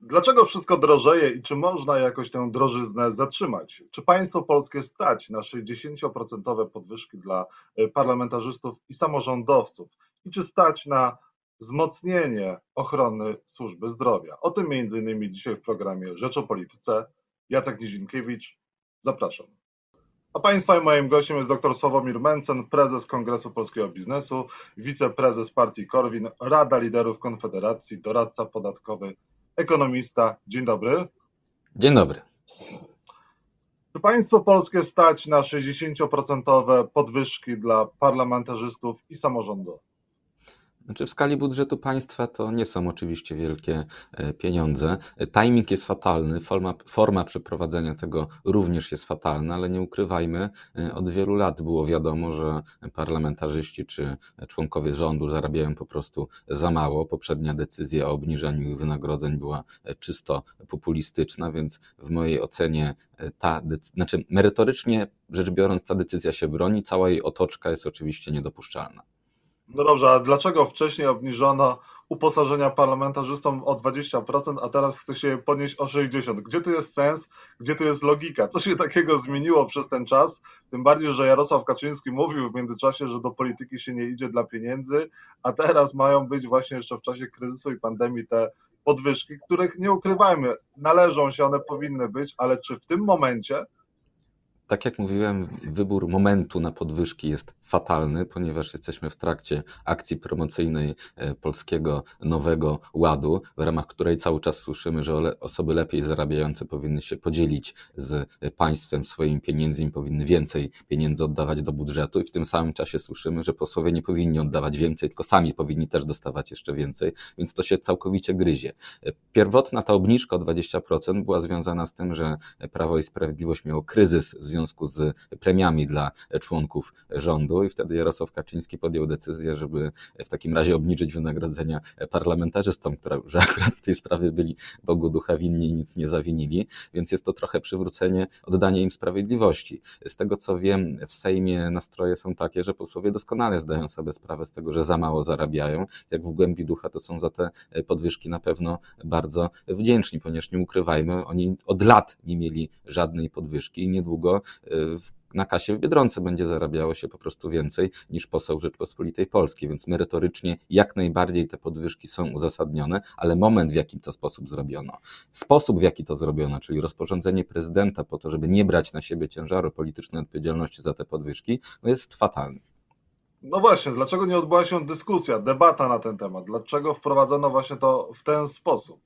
Dlaczego wszystko drożeje i czy można jakoś tę drożyznę zatrzymać? Czy państwo polskie stać na 60% podwyżki dla e, parlamentarzystów i samorządowców? I czy stać na wzmocnienie ochrony służby zdrowia? O tym między innymi dzisiaj w programie Rzecz o Polityce. Jacek Nizinkiewicz, zapraszam. A Państwa i moim gościem jest dr Sławomir Mencen, prezes Kongresu Polskiego Biznesu, wiceprezes partii Korwin, Rada Liderów Konfederacji, doradca podatkowy ekonomista. Dzień dobry. Dzień dobry. Czy państwo polskie stać na 60% podwyżki dla parlamentarzystów i samorządowców? Znaczy w skali budżetu państwa to nie są oczywiście wielkie e, pieniądze. Timing jest fatalny, forma, forma przeprowadzenia tego również jest fatalna, ale nie ukrywajmy, e, od wielu lat było wiadomo, że parlamentarzyści czy członkowie rządu zarabiają po prostu za mało. Poprzednia decyzja o obniżeniu ich wynagrodzeń była e, czysto populistyczna, więc w mojej ocenie ta, znaczy merytorycznie rzecz biorąc, ta decyzja się broni, cała jej otoczka jest oczywiście niedopuszczalna. No dobrze, a dlaczego wcześniej obniżono uposażenia parlamentarzystom o 20%, a teraz chce się je podnieść o 60%? Gdzie tu jest sens, gdzie tu jest logika? Co się takiego zmieniło przez ten czas? Tym bardziej, że Jarosław Kaczyński mówił w międzyczasie, że do polityki się nie idzie dla pieniędzy, a teraz mają być właśnie jeszcze w czasie kryzysu i pandemii te podwyżki, których nie ukrywajmy, należą się, one powinny być, ale czy w tym momencie tak jak mówiłem, wybór momentu na podwyżki jest fatalny, ponieważ jesteśmy w trakcie akcji promocyjnej e, Polskiego Nowego Ładu, w ramach której cały czas słyszymy, że osoby lepiej zarabiające powinny się podzielić z państwem swoimi pieniędzmi, powinny więcej pieniędzy oddawać do budżetu i w tym samym czasie słyszymy, że posłowie nie powinni oddawać więcej, tylko sami powinni też dostawać jeszcze więcej, więc to się całkowicie gryzie. E, pierwotna ta obniżka o 20% była związana z tym, że Prawo i Sprawiedliwość miało kryzys związku z premiami dla członków rządu i wtedy Jarosław Kaczyński podjął decyzję, żeby w takim razie obniżyć wynagrodzenia parlamentarzystom, którzy akurat w tej sprawie byli Bogu ducha winni i nic nie zawinili, więc jest to trochę przywrócenie, oddanie im sprawiedliwości. Z tego co wiem, w Sejmie nastroje są takie, że posłowie doskonale zdają sobie sprawę z tego, że za mało zarabiają. Jak w głębi ducha, to są za te podwyżki na pewno bardzo wdzięczni, ponieważ nie ukrywajmy, oni od lat nie mieli żadnej podwyżki i niedługo na kasie w Biedronce będzie zarabiało się po prostu więcej niż poseł Rzeczpospolitej Polskiej, więc merytorycznie jak najbardziej te podwyżki są uzasadnione, ale moment w jaki to sposób zrobiono, sposób w jaki to zrobiono, czyli rozporządzenie prezydenta po to, żeby nie brać na siebie ciężaru politycznej odpowiedzialności za te podwyżki, no jest fatalny. No właśnie, dlaczego nie odbyła się dyskusja, debata na ten temat? Dlaczego wprowadzono właśnie to w ten sposób?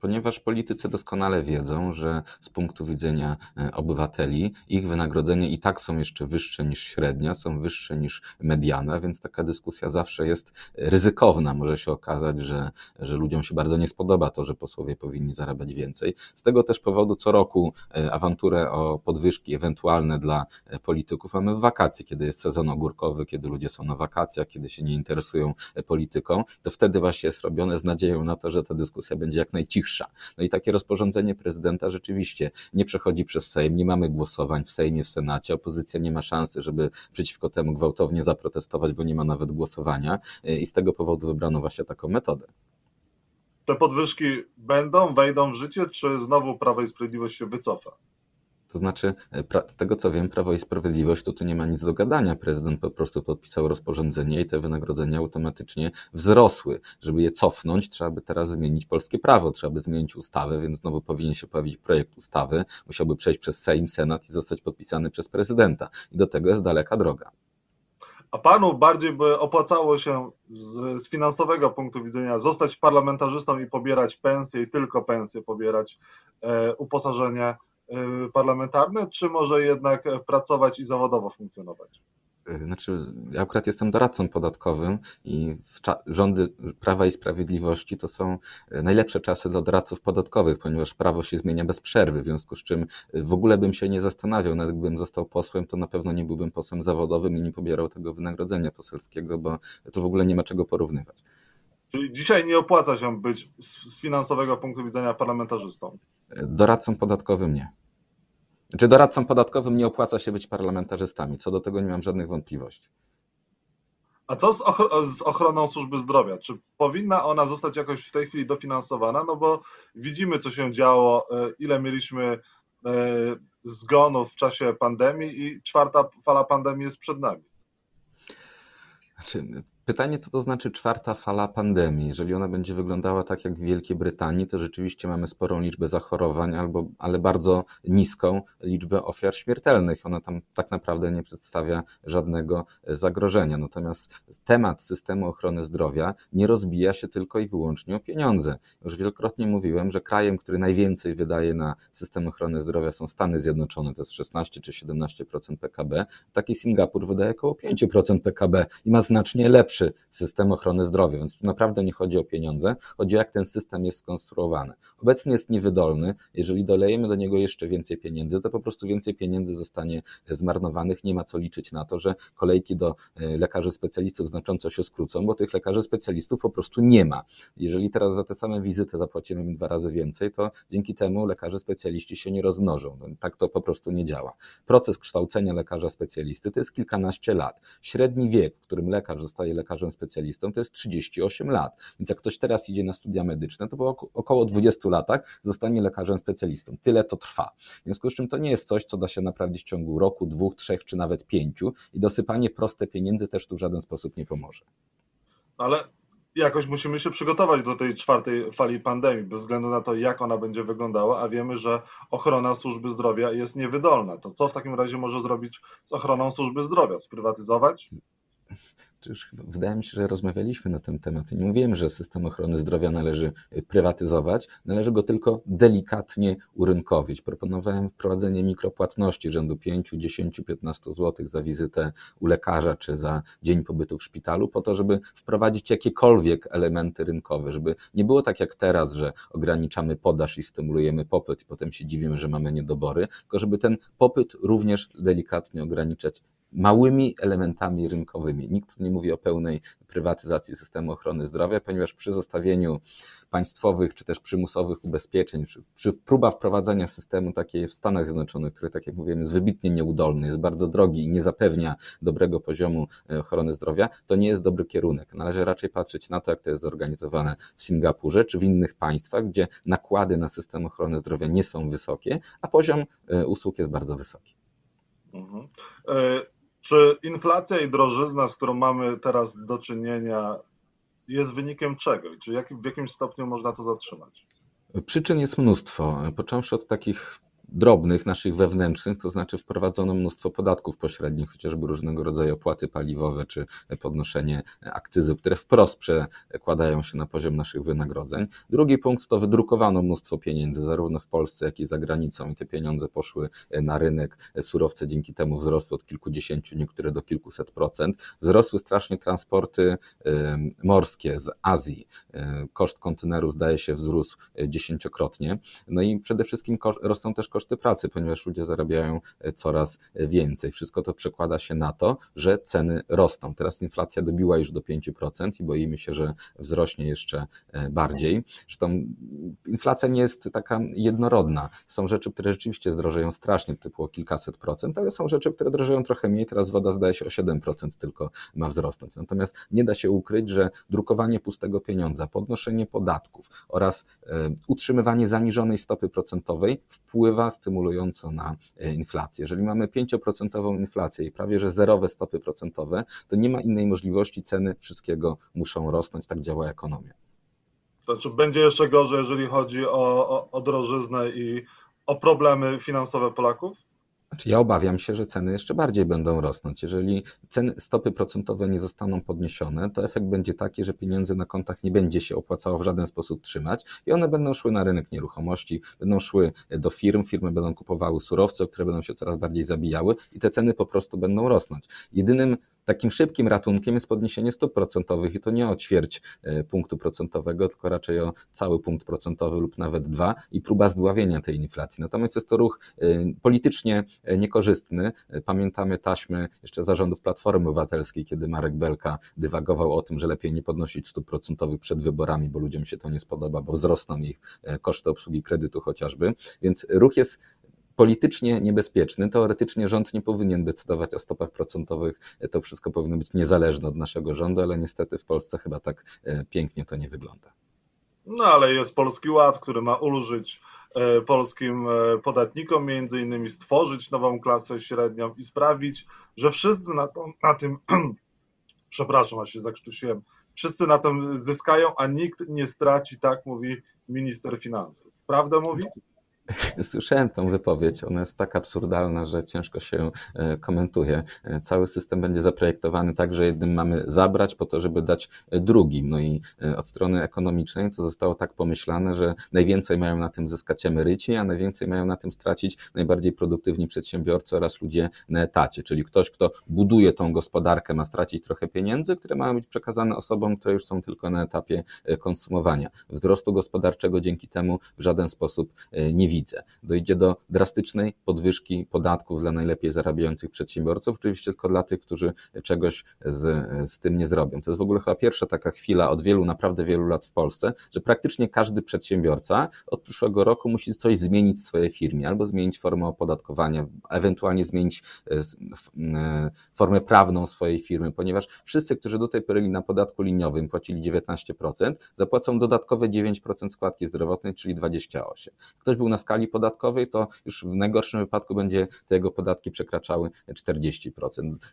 Ponieważ politycy doskonale wiedzą, że z punktu widzenia e, obywateli ich wynagrodzenia i tak są jeszcze wyższe niż średnia, są wyższe niż mediana, więc taka dyskusja zawsze jest ryzykowna. Może się okazać, że, że ludziom się bardzo nie spodoba to, że posłowie powinni zarabiać więcej. Z tego też powodu co roku e, awanturę o podwyżki ewentualne dla e, polityków mamy w wakacje, kiedy jest sezon ogórkowy, kiedy ludzie są na wakacjach, kiedy się nie interesują polityką, to wtedy właśnie jest robione z nadzieją na to, że ta dyskusja będzie jak najcichsza no i takie rozporządzenie prezydenta rzeczywiście nie przechodzi przez Sejm, nie mamy głosowań w Sejmie, w Senacie, opozycja nie ma szansy, żeby przeciwko temu gwałtownie zaprotestować, bo nie ma nawet głosowania i z tego powodu wybrano właśnie taką metodę. Te podwyżki będą, wejdą w życie, czy znowu Prawo i Sprawiedliwość się wycofa? To znaczy, e, z tego co wiem, Prawo i Sprawiedliwość to tu nie ma nic do gadania. Prezydent po prostu podpisał rozporządzenie i te wynagrodzenia automatycznie wzrosły. Żeby je cofnąć, trzeba by teraz zmienić polskie prawo, trzeba by zmienić ustawę, więc znowu powinien się pojawić projekt ustawy, musiałby przejść przez Sejm, Senat i zostać podpisany przez prezydenta. I do tego jest daleka droga. A panu bardziej by opłacało się z, z, finansowego punktu widzenia zostać parlamentarzystą i pobierać pensję i tylko pensję pobierać, e, uposażenie Y, parlamentarne, czy może jednak pracować i zawodowo funkcjonować? Y, znaczy, ja akurat jestem doradcą podatkowym i rządy Prawa i Sprawiedliwości to są y, najlepsze czasy dla doradców podatkowych, ponieważ prawo się zmienia bez przerwy, w związku z czym w ogóle bym się nie zastanawiał, nawet gdybym został posłem, to na pewno nie byłbym posłem zawodowym i nie pobierał tego wynagrodzenia poselskiego, bo to w ogóle nie ma czego porównywać. Czyli dzisiaj nie opłaca się być z finansowego punktu widzenia parlamentarzystą? Doradcą podatkowym nie. Czy doradcom podatkowym nie opłaca się być parlamentarzystami? Co do tego nie mam żadnych wątpliwości. A co z, ochroną służby zdrowia? Czy powinna ona zostać jakoś w tej chwili dofinansowana? No bo widzimy, co się działo, e, ile mieliśmy e, zgonów w czasie pandemii i czwarta fala pandemii jest przed nami. Znaczy, Pytanie, co to znaczy czwarta fala pandemii? Jeżeli ona będzie wyglądała tak jak w Wielkiej Brytanii, to rzeczywiście mamy sporą liczbę zachorowań, albo, ale bardzo niską liczbę ofiar śmiertelnych. Ona tam tak naprawdę nie przedstawia żadnego zagrożenia. Natomiast temat systemu ochrony zdrowia nie rozbija się tylko i wyłącznie o pieniądze. Już wielokrotnie mówiłem, że krajem, który najwięcej wydaje na system ochrony zdrowia są Stany Zjednoczone, to jest 16 czy 17% PKB. Taki Singapur wydaje około 5% PKB i ma znacznie lepszy lepszy system ochrony zdrowia. Więc tu naprawdę nie chodzi o pieniądze, chodzi o jak ten system jest skonstruowany. Obecnie jest niewydolny. Jeżeli dolejemy do niego jeszcze więcej pieniędzy, to po prostu więcej pieniędzy zostanie zmarnowanych. Nie ma co liczyć na to, że kolejki do e, lekarzy specjalistów znacząco się skrócą, bo tych lekarzy specjalistów po prostu nie ma. Jeżeli teraz za te same wizyty zapłacimy im dwa razy więcej, to dzięki temu lekarze specjaliści się nie rozmnożą. No, tak to po prostu nie działa. Proces kształcenia lekarza specjalisty to jest kilkanaście lat. Średni wiek, w którym lekarz zostaje lekarzem specjalistą, to jest 38 lat. Więc jak ktoś teraz idzie na studia medyczne, to po około 20 latach zostanie lekarzem specjalistą. Tyle to trwa. W związku z czym to nie jest coś, co da się naprawić w ciągu roku, dwóch, trzech czy nawet pięciu i dosypanie proste pieniędzy też tu w żaden sposób nie pomoże. Ale jakoś musimy się przygotować do tej czwartej fali pandemii, bez względu na to, jak ona będzie wyglądała, a wiemy, że ochrona służby zdrowia jest niewydolna. To co w takim razie może zrobić z ochroną służby zdrowia? Sprywatyzować? Już wydaje mi się, że rozmawialiśmy na ten temat. Nie mówiłem, że system ochrony zdrowia należy y, prywatyzować, należy go tylko delikatnie urynkowić. Proponowałem wprowadzenie mikropłatności rzędu 5, 10, 15 zł za wizytę u lekarza czy za dzień pobytu w szpitalu, po to, żeby wprowadzić jakiekolwiek elementy rynkowe, żeby nie było tak jak teraz, że ograniczamy podaż i stymulujemy popyt i potem się dziwimy, że mamy niedobory, tylko żeby ten popyt również delikatnie ograniczać małymi elementami rynkowymi. Nikt nie mówi o pełnej prywatyzacji systemu ochrony zdrowia, ponieważ przy zostawieniu państwowych czy też przymusowych ubezpieczeń, przy, przy próba wprowadzenia systemu takiej w Stanach Zjednoczonych, który, tak jak mówiłem, jest wybitnie nieudolny, jest bardzo drogi i nie zapewnia dobrego poziomu e, ochrony zdrowia, to nie jest dobry kierunek. Należy raczej patrzeć na to, jak to jest zorganizowane w Singapurze czy w innych państwach, gdzie nakłady na system ochrony zdrowia nie są wysokie, a poziom e, usług jest bardzo wysoki. Mhm. E, czy inflacja i drożyzna, z którą mamy teraz do czynienia, jest wynikiem czego? Czy jak, w jakimś stopniu można to zatrzymać? Przyczyn jest mnóstwo, począwszy od takich drobnych, naszych wewnętrznych, to znaczy wprowadzono mnóstwo podatków pośrednich, chociażby różnego rodzaju opłaty paliwowe czy podnoszenie akcyzy, które wprost przekładają się na poziom naszych wynagrodzeń. Drugi punkt to wydrukowano mnóstwo pieniędzy, zarówno w Polsce, jak i za granicą, i te pieniądze poszły na rynek. Surowce dzięki temu wzrosły od kilkudziesięciu, niektóre do kilkuset procent. Wzrosły strasznie transporty morskie z Azji. Koszt konteneru, zdaje się, wzrósł dziesięciokrotnie. No i przede wszystkim rosną też koszty koszty pracy, ponieważ ludzie zarabiają e, coraz więcej. Wszystko to przekłada się na to, że ceny rosną. Teraz inflacja dobiła już do 5% i boimy się, że wzrośnie jeszcze e, bardziej. Zresztą inflacja nie jest taka jednorodna. Są rzeczy, które rzeczywiście zdrożeją strasznie, typu o kilkaset procent, ale są rzeczy, które drożeją trochę mniej. Teraz woda zdaje się o 7% tylko ma wzrosnąć. Natomiast nie da się ukryć, że drukowanie pustego pieniądza, podnoszenie podatków oraz e, utrzymywanie zaniżonej stopy procentowej wpływa stymulująco na e, inflację. Jeżeli mamy 5% inflację i prawie że zerowe stopy procentowe, to nie ma innej możliwości, ceny wszystkiego muszą rosnąć, tak działa ekonomia. Znaczy będzie jeszcze gorzej, jeżeli chodzi o, o, o drożyznę i o problemy finansowe Polaków? Znaczy ja obawiam się, że ceny jeszcze bardziej będą rosnąć. Jeżeli ceny, stopy procentowe nie zostaną podniesione, to efekt będzie taki, że pieniędzy na kontach nie będzie się opłacało w żaden sposób trzymać i one będą szły na rynek nieruchomości, będą szły do firm, firmy będą kupowały surowce, które będą się coraz bardziej zabijały i te ceny po prostu będą rosnąć. Jedynym Takim szybkim ratunkiem jest podniesienie stóp procentowych i to nie o ćwierć e, punktu procentowego, tylko raczej o cały punkt procentowy lub nawet dwa i próba zdławienia tej inflacji. Natomiast jest to ruch e, politycznie e, niekorzystny. Pamiętamy taśmy jeszcze zarządów Platformy Obywatelskiej, kiedy Marek Belka dywagował o tym, że lepiej nie podnosić stóp procentowych przed wyborami, bo ludziom się to nie spodoba, bo wzrosną ich koszty obsługi kredytu chociażby. Więc ruch jest politycznie niebezpieczny. Teoretycznie rząd nie powinien decydować o stopach procentowych. To wszystko powinno być niezależne od naszego rządu, ale niestety w Polsce chyba tak pięknie to nie wygląda. No ale jest Polski Ład, który ma ulżyć e, polskim e, podatnikom, między innymi stworzyć nową klasę średnią i sprawić, że wszyscy na, to, na tym, przepraszam, aż się zakrztusiłem, wszyscy na tym zyskają, a nikt nie straci, tak mówi minister finansów. Prawdę mówi? Słyszałem tą wypowiedź, ona jest tak absurdalna, że ciężko się e, komentuje. E, cały system będzie zaprojektowany tak, że jednym mamy zabrać po to, żeby dać drugim. No i e, od strony ekonomicznej to zostało tak pomyślane, że najwięcej mają na tym zyskać emeryci, a najwięcej mają na tym stracić najbardziej produktywni przedsiębiorcy oraz ludzie na etacie, czyli ktoś, kto buduje tą gospodarkę, ma stracić trochę pieniędzy, które mają być przekazane osobom, które już są tylko na etapie konsumowania. Wzrostu gospodarczego dzięki temu w żaden sposób nie widzę Dojdzie do drastycznej podwyżki podatków dla najlepiej zarabiających przedsiębiorców, oczywiście tylko dla tych, którzy czegoś z, z tym nie zrobią. To jest w ogóle chyba pierwsza taka chwila od wielu, naprawdę wielu lat w Polsce, że praktycznie każdy przedsiębiorca od przyszłego roku musi coś zmienić w swojej firmie, albo zmienić formę opodatkowania, ewentualnie zmienić e, e, formę prawną swojej firmy, ponieważ wszyscy, którzy do tej pory na podatku liniowym płacili 19%, zapłacą dodatkowe 9% składki zdrowotnej, czyli 28%. Ktoś był na skali podatkowej, to już w najgorszym wypadku będzie te jego podatki przekraczały 40%.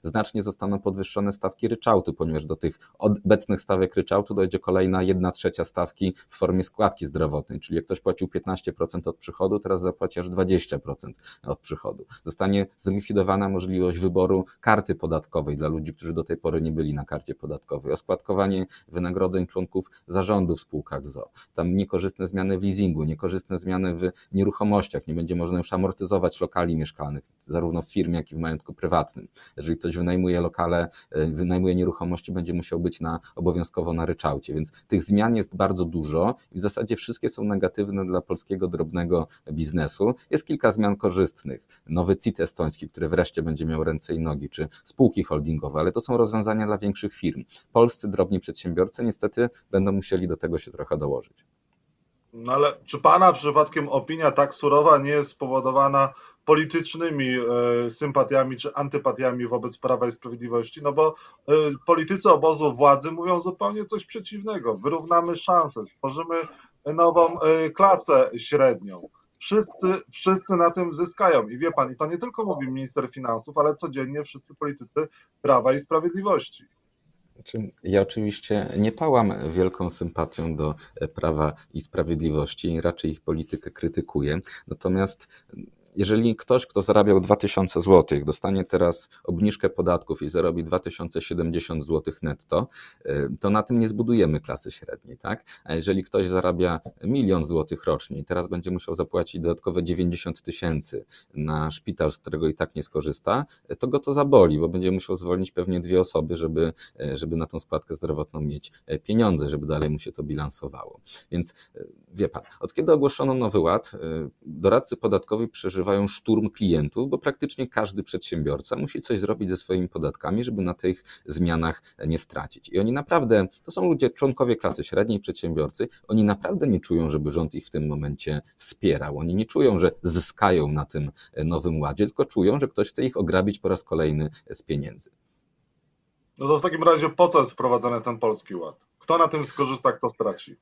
Znacznie zostaną podwyższone stawki ryczałtu, ponieważ do tych obecnych stawek ryczałtu dojdzie kolejna 1 trzecia stawki w formie składki zdrowotnej, czyli jak ktoś płacił 15% od przychodu, teraz zapłaci aż 20% od przychodu. Zostanie zlikwidowana możliwość wyboru karty podatkowej dla ludzi, którzy do tej pory nie byli na karcie podatkowej, oskładkowanie wynagrodzeń członków zarządów w spółkach ZO, tam niekorzystne zmiany w leasingu, niekorzystne zmiany w nieruchomości, nieruchomościach, nie będzie można już amortyzować lokali mieszkalnych, zarówno w firmie, jak i w majątku prywatnym. Jeżeli ktoś wynajmuje lokale, e, wynajmuje nieruchomości, będzie musiał być na, obowiązkowo na ryczałcie, więc tych zmian jest bardzo dużo i w zasadzie wszystkie są negatywne dla polskiego drobnego biznesu. Jest kilka zmian korzystnych. Nowy CIT estoński, który wreszcie będzie miał ręce i nogi, czy spółki holdingowe, ale to są rozwiązania dla większych firm. Polscy drobni przedsiębiorcy niestety będą musieli do tego się trochę dołożyć. No ale czy pana przypadkiem opinia tak surowa nie jest spowodowana politycznymi e, sympatiami czy antypatiami wobec Prawa i Sprawiedliwości? No bo e, politycy obozu władzy mówią zupełnie coś przeciwnego. Wyrównamy szanse, stworzymy nową e, klasę średnią. Wszyscy, wszyscy na tym zyskają. I wie pan, i to nie tylko mówi minister finansów, ale codziennie wszyscy politycy Prawa i Sprawiedliwości. Ja oczywiście nie pałam wielką sympatią do Prawa i Sprawiedliwości, raczej ich politykę krytykuję. Natomiast jeżeli ktoś, kto zarabiał 2000 zł, dostanie teraz obniżkę podatków i zarobi 2070 zł netto, y, to na tym nie zbudujemy klasy średniej, tak? A jeżeli ktoś zarabia milion złotych rocznie i teraz będzie musiał zapłacić dodatkowe 90 tysięcy na szpital, z którego i tak nie skorzysta, to go to zaboli, bo będzie musiał zwolnić pewnie dwie osoby, żeby, y, żeby na tą składkę zdrowotną mieć y, pieniądze, żeby dalej mu się to bilansowało. Więc wie pan, od kiedy ogłoszono Nowy Ład, doradcy podatkowi przeżywają szturm klientów, bo praktycznie każdy przedsiębiorca musi coś zrobić ze swoimi podatkami, żeby na tych zmianach nie stracić. I oni naprawdę, to są ludzie, członkowie klasy średniej, przedsiębiorcy, oni naprawdę nie czują, żeby rząd ich w tym momencie wspierał. Oni nie czują, że zyskają na tym nowym ładzie, tylko czują, że ktoś chce ich ograbić po raz kolejny z pieniędzy. No to w takim razie po co jest wprowadzany ten polski ład? Kto na tym skorzysta, kto straci?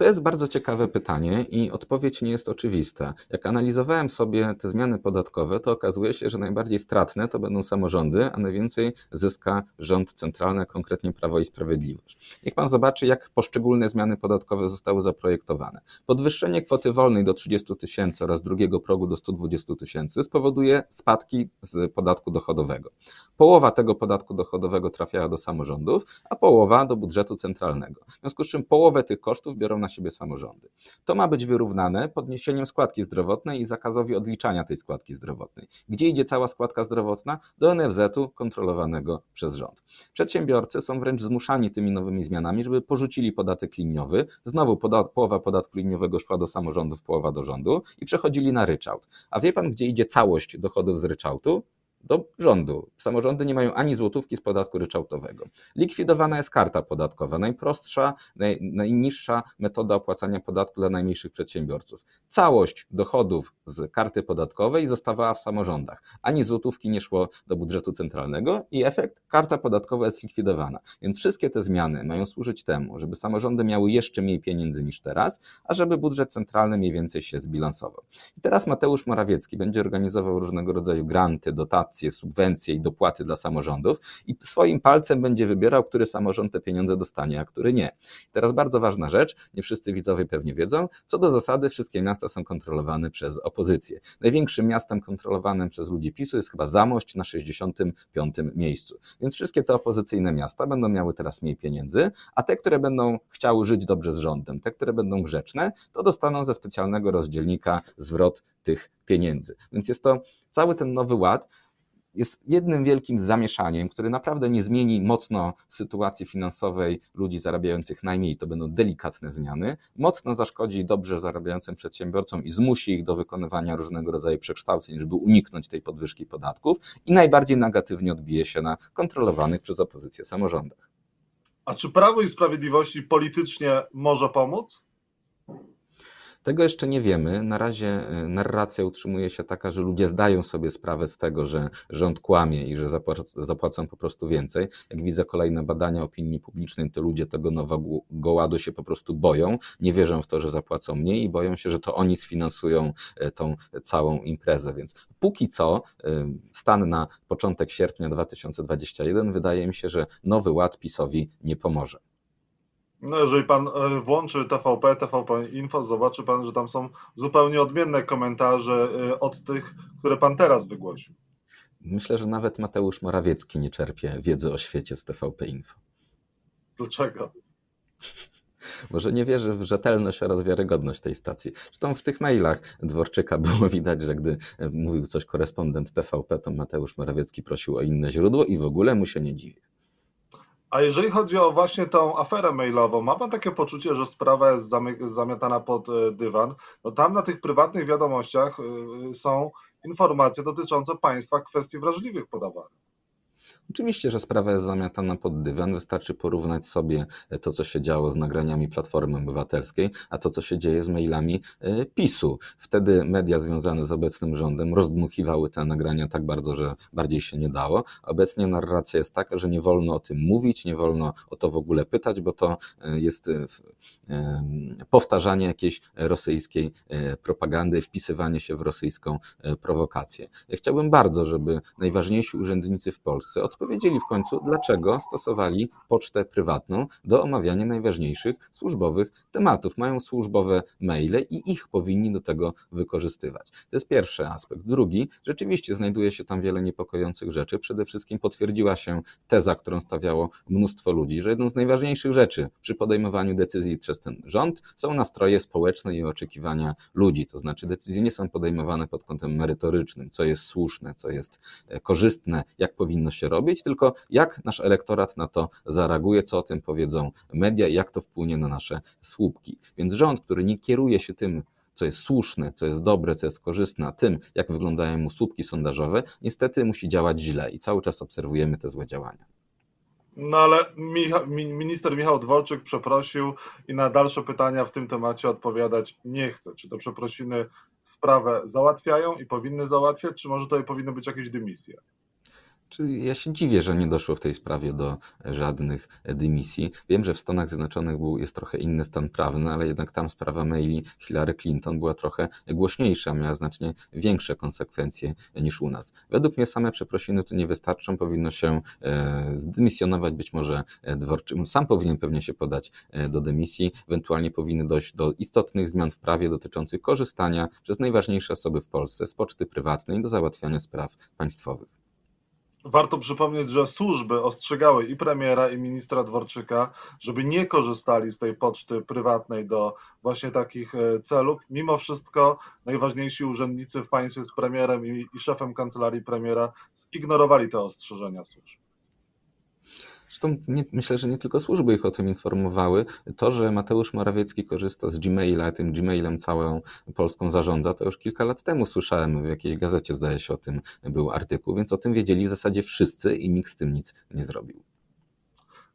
To jest bardzo ciekawe pytanie i odpowiedź nie jest oczywista. Jak analizowałem sobie te zmiany podatkowe, to okazuje się, że najbardziej stratne to będą samorządy, a najwięcej zyska rząd centralny, konkretnie Prawo i Sprawiedliwość. Niech pan zobaczy, jak poszczególne zmiany podatkowe zostały zaprojektowane. Podwyższenie kwoty wolnej do 30 tysięcy oraz drugiego progu do 120 tysięcy spowoduje spadki z podatku dochodowego. Połowa tego podatku dochodowego trafiała do samorządów, a połowa do budżetu centralnego. W związku z czym połowę tych kosztów biorą na siebie samorządy. To ma być wyrównane podniesieniem składki zdrowotnej i zakazowi odliczania tej składki zdrowotnej. Gdzie idzie cała składka zdrowotna? Do NFZ-u kontrolowanego przez rząd. Przedsiębiorcy są wręcz zmuszani tymi nowymi zmianami, żeby porzucili podatek liniowy. Znowu podat połowa podatku liniowego szła do samorządów, połowa do rządu i przechodzili na ryczałt. A wie pan, gdzie idzie całość dochodów z ryczałtu? Do rządu. Samorządy nie mają ani złotówki z podatku ryczałtowego. Likwidowana jest karta podatkowa, najprostsza, naj, najniższa metoda opłacania podatku dla najmniejszych przedsiębiorców. Całość dochodów z karty podatkowej zostawała w samorządach. Ani złotówki nie szło do budżetu centralnego i efekt karta podatkowa jest zlikwidowana. Więc wszystkie te zmiany mają służyć temu, żeby samorządy miały jeszcze mniej pieniędzy niż teraz, a żeby budżet centralny mniej więcej się zbilansował. I teraz Mateusz Morawiecki będzie organizował różnego rodzaju granty, dotacje, subwencje i dopłaty dla samorządów i swoim palcem będzie wybierał, który samorząd te pieniądze dostanie, a który nie. Teraz bardzo ważna rzecz, nie wszyscy widzowie pewnie wiedzą, co do zasady wszystkie miasta są kontrolowane przez opozycję. Największym miastem kontrolowanym przez ludzi PiSu jest chyba Zamość na 65. miejscu. Więc wszystkie te opozycyjne miasta będą miały teraz mniej pieniędzy, a te, które będą chciały żyć dobrze z rządem, te, które będą grzeczne, to dostaną ze specjalnego rozdzielnika zwrot tych pieniędzy. Więc jest to cały ten nowy ład jest jednym wielkim zamieszaniem, które naprawdę nie zmieni mocno sytuacji finansowej ludzi zarabiających najmniej, to będą delikatne zmiany, mocno zaszkodzi dobrze zarabiającym przedsiębiorcom i zmusi ich do wykonywania różnego rodzaju przekształceń, żeby uniknąć tej podwyżki podatków i najbardziej negatywnie odbije się na kontrolowanych przez opozycję samorządach. A czy Prawo i Sprawiedliwości politycznie może pomóc? Tego jeszcze nie wiemy. Na razie y, narracja utrzymuje się taka, że ludzie zdają sobie sprawę z tego, że rząd kłamie i że zapłacą po prostu więcej. Jak widzę kolejne badania opinii publicznej, to ludzie tego nowego ładu się po prostu boją, nie wierzą w to, że zapłacą mniej i boją się, że to oni sfinansują y, tą całą imprezę. Więc póki co, y, stan na początek sierpnia 2021, wydaje mi się, że nowy ład PiSowi nie pomoże. No, jeżeli pan e, włączy TVP, TVP Info, zobaczy pan, że tam są zupełnie odmienne komentarze e, od tych, które pan teraz wygłosił. Myślę, że nawet Mateusz Morawiecki nie czerpie wiedzy o świecie z TVP Info. Dlaczego? Może nie wierzy w rzetelność oraz wiarygodność tej stacji. Zresztą w tych mailach Dworczyka było widać, że gdy mówił coś korespondent TVP, to Mateusz Morawiecki prosił o inne źródło i w ogóle mu się nie dziwi. A jeżeli chodzi o właśnie tą aferę mailową, ma Pan takie poczucie, że sprawa jest zamiatana pod e, dywan? No tam na tych prywatnych wiadomościach e, są informacje dotyczące państwa kwestii wrażliwych podawanych. Oczywiście, że sprawa jest zamiatana pod dywan. Wystarczy porównać sobie to, co się działo z nagraniami Platformy Obywatelskiej, a to, co się dzieje z mailami e, PiSu. Wtedy media związane z obecnym rządem rozdmuchiwały te nagrania tak bardzo, że bardziej się nie dało. Obecnie narracja jest taka, że nie wolno o tym mówić, nie wolno o to w ogóle pytać, bo to e, jest e, powtarzanie jakiejś rosyjskiej propagandy, wpisywanie się w rosyjską prowokację. Ja chciałbym bardzo, żeby najważniejsi urzędnicy w Polsce odpowiedzieli w końcu, dlaczego stosowali pocztę prywatną do omawiania najważniejszych służbowych tematów. Mają służbowe maile i ich powinni do tego wykorzystywać. To jest pierwszy aspekt. Drugi, rzeczywiście znajduje się tam wiele niepokojących rzeczy. Przede wszystkim potwierdziła się teza, którą stawiało mnóstwo ludzi, że jedną z najważniejszych rzeczy przy podejmowaniu decyzji przez ten rząd są nastroje społeczne i oczekiwania ludzi. To znaczy decyzje nie są podejmowane pod kątem merytorycznym, co jest słuszne, co jest e, korzystne, jak powinno się robić robić, tylko jak nasz elektorat na to zareaguje, co o tym powiedzą media i jak to wpłynie na nasze słupki. Więc rząd, który nie kieruje się tym, co jest słuszne, co jest dobre, co jest korzystne, a tym, jak wyglądają mu słupki sondażowe, niestety musi działać źle i cały czas obserwujemy te złe działania. No ale minister Michał Dworczyk przeprosił i na dalsze pytania w tym temacie odpowiadać nie chce. Czy te przeprosiny sprawę załatwiają i powinny załatwiać, czy może to powinny być jakieś dymisje? Czyli ja się dziwię, że nie doszło w tej sprawie do żadnych dymisji. Wiem, że w Stanach Zjednoczonych był, jest trochę inny stan prawny, ale jednak tam sprawa maili Hillary Clinton była trochę głośniejsza, miała znacznie większe konsekwencje niż u nas. Według mnie same przeprosiny tu nie wystarczą, powinno się e, zdymisjonować, być może dworczy, sam powinien pewnie się podać e, do dymisji, ewentualnie powinny dojść do istotnych zmian w prawie dotyczących korzystania przez najważniejsze osoby w Polsce z poczty prywatnej do załatwiania spraw państwowych. Warto przypomnieć, że służby ostrzegały i premiera, i ministra Dworczyka, żeby nie korzystali z tej poczty prywatnej do właśnie takich e, celów. Mimo wszystko najważniejsi urzędnicy w państwie z premierem i, i szefem kancelarii premiera zignorowali te ostrzeżenia służb. Zresztą nie, myślę, że nie tylko służby ich o tym informowały. To, że Mateusz Morawiecki korzysta z Gmaila, tym Gmailem całą Polską zarządza, to już kilka lat temu słyszałem, w jakiejś gazecie zdaje się o tym był artykuł, więc o tym wiedzieli w zasadzie wszyscy i nikt z tym nic nie zrobił.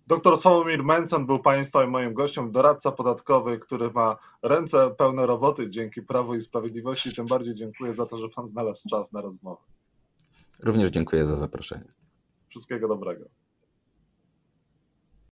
Doktor Sławomir Mencen był Państwa i moim gościem, doradca podatkowy, który ma ręce pełne roboty dzięki Prawu i Sprawiedliwości. Tym bardziej dziękuję za to, że Pan znalazł czas na rozmowę. Również dziękuję za zaproszenie. Wszystkiego dobrego.